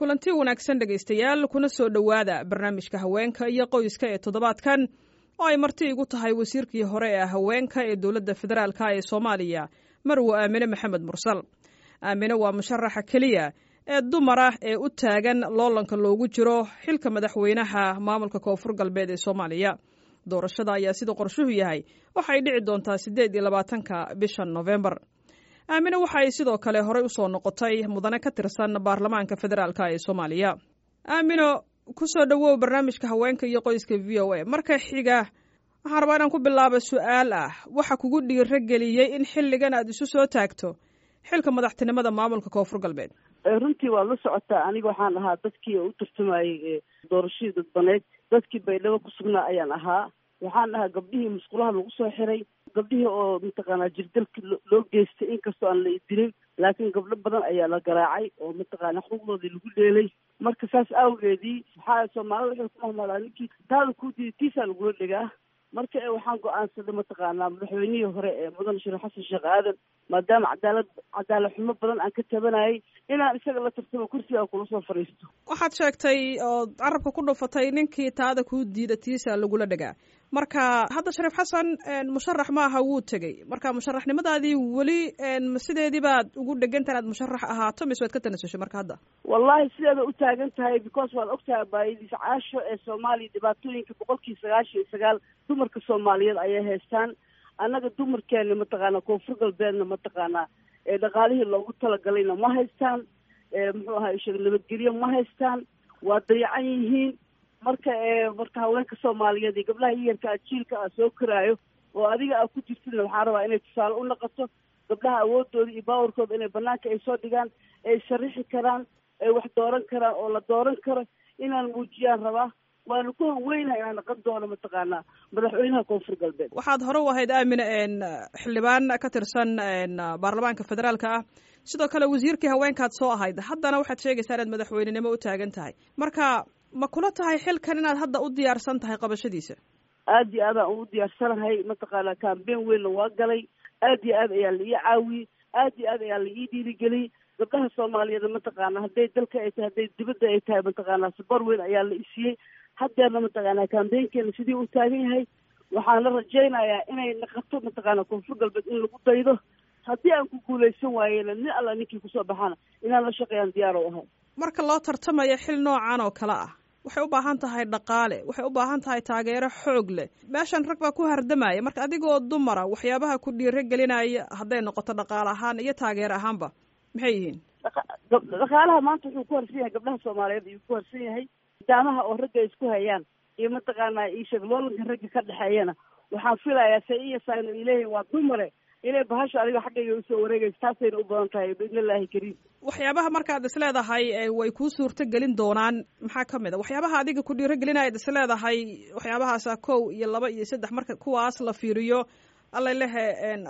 kulanti wanaagsan dhegaystayaal kuna soo dhowaada barnaamijka haweenka iyo qoyska ee toddobaadkan oo ay marti igu tahay wasiirkii hore ee haweenka ee dowladda federaalka ee soomaaliya marwo aamine maxamed mursal. Aamine waa musharaxa keliya ee dumar ah ee u taagan loolanka loogu jiro xilka madaxweynaha maamulka koonfur galbeed ee soomaaliya. Doorashada ayaa sida qorshuhu yahay waxay dhici doontaa siddeed iyo labaatanka bisha nofembar aamine waxa ay sidoo kale horey u soo noqotay mudane ka tirsan baarlamaanka federaalk ee soomaaliya. Aamino ku soo dhowow barnaamijka haweenka iyo qoyska v o a. Marka xiga waxaan rabaa inaan ku bilaabo su'aal ah. Waxa kugu dhiiro geliyey in xilligan aad isu soo taagto xilka madaxtinimada maamulka koonfur galbeed. Runtii waad la socotaa aniga waxaan ahaa dadkii u tartamayey doorashadii dadbaneyd dadkii baydhabo ku sugnaa ayaan ahaa. Waxaan ahaa gabdhihii musqulaha lagu soo xiray gabdhihii oo mataqaanaa jirdalka loo geystay inkastoo aan la idilin laakiin gabdho badan ayaa la garaacay oo mataqaana xuquuqdoodii lagu dheelay marka saas awgeedii waxaa soomaalida waxay ku mahmalaa ninkii? Taada kuu diiday tiisaa lagula dhegaa marka waxaan go'aansaday mataqaanaa madaxweynihii hore ee mudan sheekh xasan sheekh aadan maadaama cadaalad cadaalad xumo badan aan ka tabanayay inaan isaga la tartamo kursigaan kula soo fadhiisto waxaad sheegtay oo carabka ku dhufatay ninkii taada kuu diida tiisa lagula dhagaa marka hadda shariif xasan musharax ma aha wuu tegey. Marka musharaxnimadaadii weli sideedii baad ugu dhegantaha inaad musharax ahaato mise waad ka tanasushay marka hadda? Wallahi sideeda u taagan tahay because waad ogtahay baayadiis caasho ee soomaaliya dhibaatooyinka boqolkii sagaashan iyo sagaal dumarka soomaaliyeed ayay haystaan. Annaga dumarkeena mataqaanaa koonfur galbeedna mataqaanaa ee dhaqaalihii loogu talagalayna ma haystaan. Muxuu ahaa isheg nabadgelyo ma haystaan. Waa dayacan yihiin marka marka haweenka soomaaliyeed iyo gabdhaha yiyarka jiilka a soo koraayo oo adiga aa ku jirtidna waxaan rabaa inay tusaale u noqoto gabdhaha awoodooda iyo baawarkooda inay banaanka ay soo dhigaan ay sharixi karaan ay wax dooran karaan oo la dooran karo inaan muujiyaan rabaa. Waana ku haweynaha inaan naqon doono mataqaanaa. Madaxweynaha koonfur galbeed. Waxaad hore u ahayd aamine xildhibaan ka tirsan baarlamaanka federaalka ah. Sidoo kale wasiirkii haweenkaad soo ahayd. Haddana waxaad sheegaysaa inaad madaxweynenimo u taagan tahay. Marka ma kula tahay xilkan inaad hadda u diyaarsan tahay qabashadiisa? Aad iyo aadaan ugu diyaarsanahay mataqaanaa cambein weynna waa galay aad iyo aad ayaa la ii caawiyey aad iyo aad ayaa la ii dhiirigeliyey gabdhaha soomaaliyeed mataqaana hadday dalka ay tahay hadday dibadda ay tahay mataqaanaa sabar weyn ayaa la isiiyey. Haddeerna mataqaanaa cambeynkeena sidii u taagan yahay waxaan la rajaynayaa inay naqato mataqaanaa koonfur galbeed in lagu daydo. Haddii aan ku guulaysan waayena nin alla ninkii ku soo baxana inaan la shaqeeyaan diyaar u ahay marka loo tartamayo xil noocan oo kale ah. Waxay u baahan tahay dhaqaale waxay u baahan tahay taageero xoog leh. Meeshan rag baa ku hardamaya marka adigoo dumara waxyaabaha ku dhiiro gelinaya hadday noqoto dhaqaale ahaan iyo taageer ahaanba maxay yihiin? Dhaqaalaha maanta wuxuu ku harsan yahay gabdhaha soomaaliyeed ayuu ku harsan yahay. Daamaha oo ragga isku hayaan iyo mataqaanaa iisheeg loolanka ragga ka dhexeeyana. Waxaan filayaa se iya saayna ileeyihin waa dumare inay bahasha adiga xaggayga u soo wareegayso taasayna u badan tahay biidnillaahi kariim. Waxyaabaha markaad is leedahay way kuu suurto gelin doonaan. Maxaa ka mid a? Waxyaabaha adiga ku dhiiro gelinayaad is leedahay waxyaabahaasa kow iyo laba iyo saddex marka kuwaas la fiiriyo allay lehe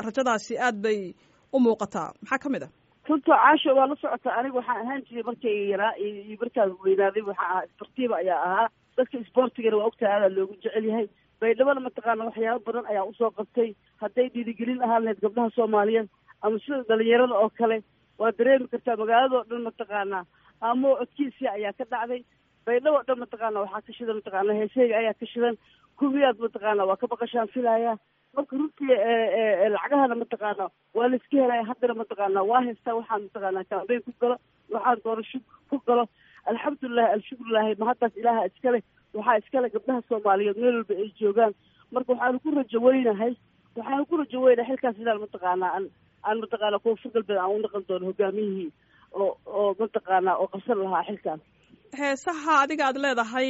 rajadaasi aad bay u muuqataa. Maxaa ka mid a? Runta caasho waa la socotaa aniga waxaan ahaan jiray markayga yaraa iyo markaan weynaaday waxaan ahaa isbartiiba ayaa ahaa. Dadka isboortigana waa ogtahay aadaa loogu jecel yahay baydhabana mataqaana waxyaabo badan ayaa u soo qabtay. Hadday dhiirigelin ahaan lahayd gabdhaha soomaaliyeed ama sida dhalinyarada oo kale waa dareemi kartaa magaaladao dhan mataqaanaa amoo codkiisia ayaa ka dhacday. Baydhabo o dhan mataqaana waxaa ka shidan mataqaana. Heeseyga ayaa ka shidan. Kuwiyaad mataqaana waa ka baqashaan filaya marka runtii lacagahana mataqaana waa la iska helaya haddana mataqaana waa haystaa. Waxaan mataqaana kambeyn ku galo. Waxaan doorasho ku galo. Alxamdulilahi alshukrulilahi mahaddaas ilaaha iskale waxaa iskale gabdhaha soomaaliyeed meel walba ay joogaan. Marka waxaanu ku rajo weynahay waxaanu ku rajo weynahay xilkaas inaan mataqaanaa. Aan aan mataqaana koonfur galbeed aan u naqon doono hogaamiyihii oo oo mataqaanaa oo qabsan lahaa xilkaas heesaha adiga aad leedahay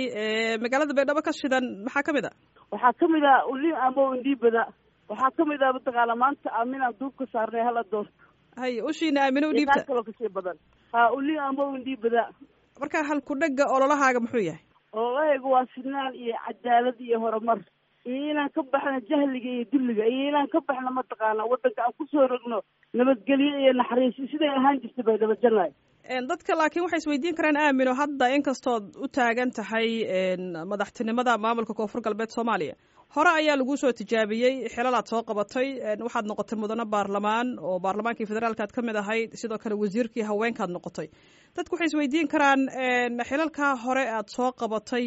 magaalada baydhabo ka shidan maxaa ka mid a? Waxaa ka mid ah ulin amo indhiibada waxaa ka mid ah mataqaana maanta aaminaan duub ka saarnay hala doorto hay ushiina aamine u dhiibta kaloo ka sii badan. Ha ulin amo indhiibada marka halku-dhega ololahaaga muxuu yahay ololahayga waa sinaan iyo cadaalad iyo horumar. Iyo inaan ka baxno jahliga iyo dulliga iyo inaan ka baxno mataqaana waddanka aan ku soo rogno nabadgelyo iyo naxariis siday ahaan jirta baydhabo janay dadka laakiin waxay isweydiin karaan aamino hadda inkastood u taagan tahay madaxtinimada maamulka koonfur galbeed soomaaliya. Hore ayaa laguu soo tijaabiyey xilalaad soo qabatay waxaad noqotay mudano baarlamaan oo baarlamaankii federaalka aad ka mid ahayd sidoo kale wasiirkii haweenkaad noqotay. Dadku waxay isweydiin karaan xilalkaa hore aad soo qabatay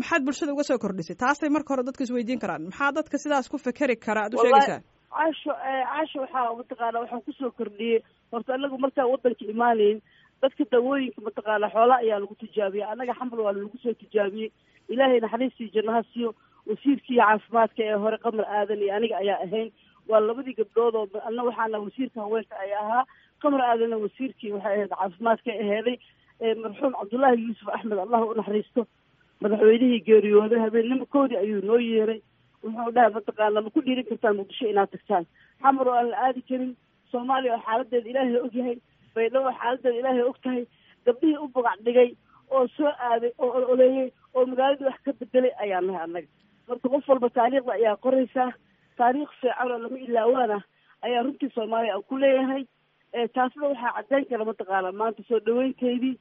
maxaad bulshada uga soo kordhisay? Taasay marka hore dadku isweydiin karaan. Maxaa dadka sidaas ku fekeri kara? Aad u sheegaysaa caasho caasho waxaa mataqaana waxaan ku soo kordhiyey. Horta anagu markaan wadanka imaanayn dadka dawooyinka mataqaana xoola ayaa lagu tijaabiyey annaga xambal waa lagu soo tijaabiyey. Ilaahay naxariistii jannaha siiyo wasiirkii caafimaadka ee hore qamar aadan iyo aniga ayaa ahayn. Waa labadii gabdhood oo anna waxaana wasiirka haweenka ay ahaa. Qamar aadanna wasiirkii waxay ahayd caafimaadka aheeday marxuum cabdullaahi yuusuf axmed allah u naxariisto. Madaxweynihii geeriyooday habeennimakoodii ayuu noo yeeray wuxuu dhahay mataqaana ma ku dhiirin kartaan muqdisho inaad tagtaan. Xamar oo aan la aadi karin soomaaliya oo xaaladeeda ilaahay og yahay baydhabo oo xaaladeeda ilaahay og tahay gabdhihii u bagac dhigay oo soo aaday oo ololeeyey oo magaaladii wax ka bedelay ayaa nahay annaga. Marka qof walba taariikhda ayaa qoraysaa taariikh fiican oo lama ilaawaana ayaa runtii soomaaliya aan ku leeyahay. Taasna waxaa caddeyn kara mataqaana maanta soo dhaweynteydii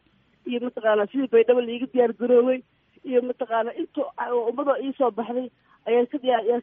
iyo mataqaana sidii baydhabo laiga diyaar garoowey iyo mataqaana inta ummadoo iisoo baxday ayaa ka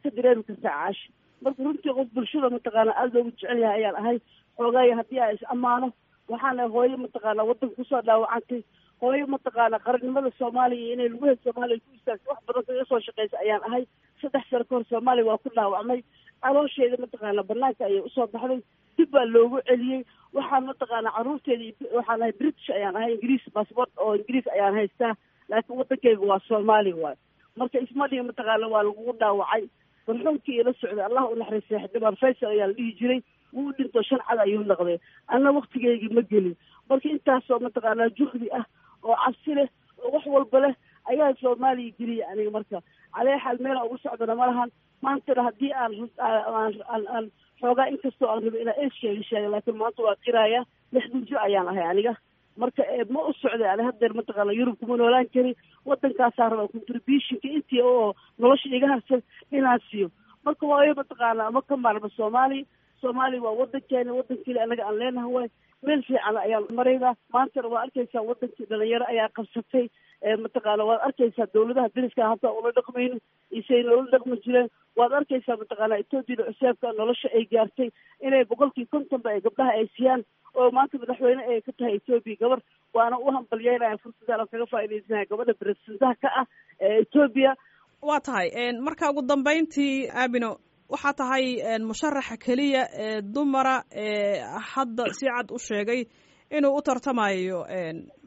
ka dareemi kartaa caashi marka runtii qof bulshada mataqaana aada loogu jecel yahay ayaan ahay xoogaaya haddii aan is ammaano waxaana hooyo mataqaana waddanka ku soo dhaawacantay hooyo mataqaana qarannimada soomaaliya inay laguheed soomaaliya ku istaagto wax badan kaga soo shaqeysa ayaan ahay. Saddex sano kahor soomaaliya waa ku dhaawacmay caloosheeda mataqaana banaanka ayay u soo baxday dib baa loogu celiyey waxaan mataqaana carruurteeda waxaan ahay british ayaan ahay ingiriis bassbort oo ingiriis ayaan haystaa laakiin waddankayga waa soomaaliya waayo marka ismadhiga mataqaana waa lagugu dhaawacay. Barxuumkii ila socday allah u naxariistay xildhibaan faysal ayaa la dhihi jiray. Wuu dhinto shan cad ayuu noqday anna waktigeygii ma gelin. Marka intaasoo mataqaanaa juhdi ah oo cabsi leh oo wax walba leh ayaa soomaaliya geliyay aniga marka. Calee xaal meela ugu socdana ma lahan. Maantana haddii aan aan aan xoogaa inkastoo aan rabo inaa ees sheega sheega laakiin maanta waa qiraaya. Lixdan jir ayaan ahay aniga marka ma u socday ani hadeer mataqaana yurub kuma noolaan karin. Waddankaasaa rabaa contributionka intii oo nolosha iga harsan inaan siiyo. Marka waayo mataqaana ma ka maarma soomaaliya soomaaliya waa waddankeena waddankeeli anaga aan leenahay waay meel fiican ayaan maraynaa maantana waa arkaysaa wadankii dhalinyaro ayaa qabsatay. Mataqaana waad arkaysaa dawladaha dariska hadda ula dhaqmayno isay noola dhaqmi jireen. Waad arkaysaa mataqaana etoobiyada cuseebka nolosha ay gaartay. Inay boqolkii kontonba ay gabdhaha ay siiyaan oo maanta madaxweyne ay ka tahay etoobiya gabar waana u hambalyeynaya fursadaan oo kaga faa'idaysanaha gabadha presidentaha ka ah ee etoobiya waa tahay marka ugu dambeyntii aabino waxaa tahay musharaxa keliya ee dumara ee hadda si cad u sheegay inuu u tartamayo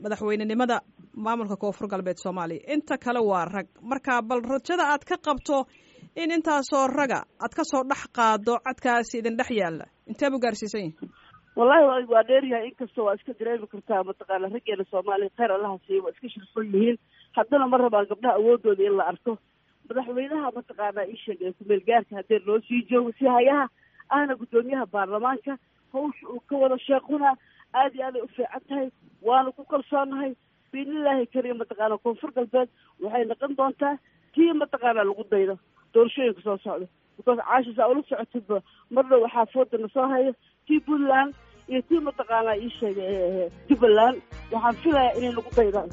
madaxweynenimada maamulka koonfur galbeed soomaaliya inta kale waa rag. Marka bal rajada aad ka qabto in intaasoo raga aad ka soo dhex qaado cadkaasi idin dhex yaalla. Intee buu gaarsiisan yahay wallahi waa dheeryahay inkastoo waa iska dareemi kartaa mataqaana raggeena soomaaliya kheyr allaha siiya waa iska shirfan yihiin. Haddana ma rabaan gabdhaha awoodooda in la arko. Madaxweynaha mataqaana ii sheeg ee kumeel gaarka haddee loo sii joogo si hayaha ahna guddoomiyaha baarlamaanka. Hawsha uu ka wado sheekuna aad iyo aaday u fiican tahay waana ku kalsoonahay. Biidnillaahi kariim mataqaana koonfur galbeed waxay noqon doontaa tii mataqaana lagu daydo. Doorashooyinka soo socda because caashis aa ula socotidba marna waxaa foodana soo hayo tii puntland iyo tii mataqaana ii sheega jubbaland? Waxaan filayaa inay lagu daydaan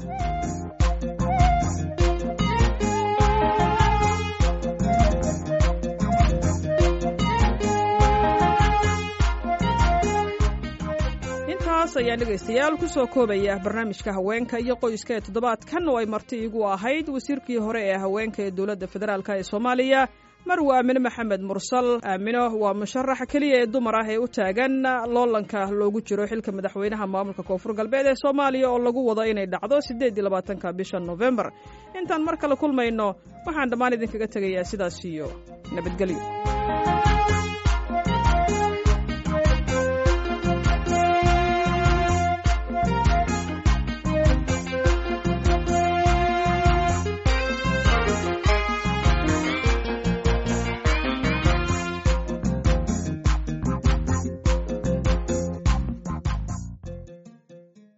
ayaan dhegaystayaal ku soo koobaya barnaamijka haweenka iyo qoyska ee toddobaadkan oo ay marti igu ahayd wasiirkii hore ee haweenka ee dowladda federaalk ee soomaaliya marwa aamine maxamed mursal. Aamino waa musharaxa keliya ee dumar ah ee u taagan loolanka loogu jiro xilka madaxweynaha maamulka koonfur galbeed ee soomaaliya oo lagu wado inay dhacdo siddeed iyo labaatanka bisha noofembar intaan mar kale kulmayno waxaan dhammaan idinkaga tegayaa sidaas iyo nabadgelyo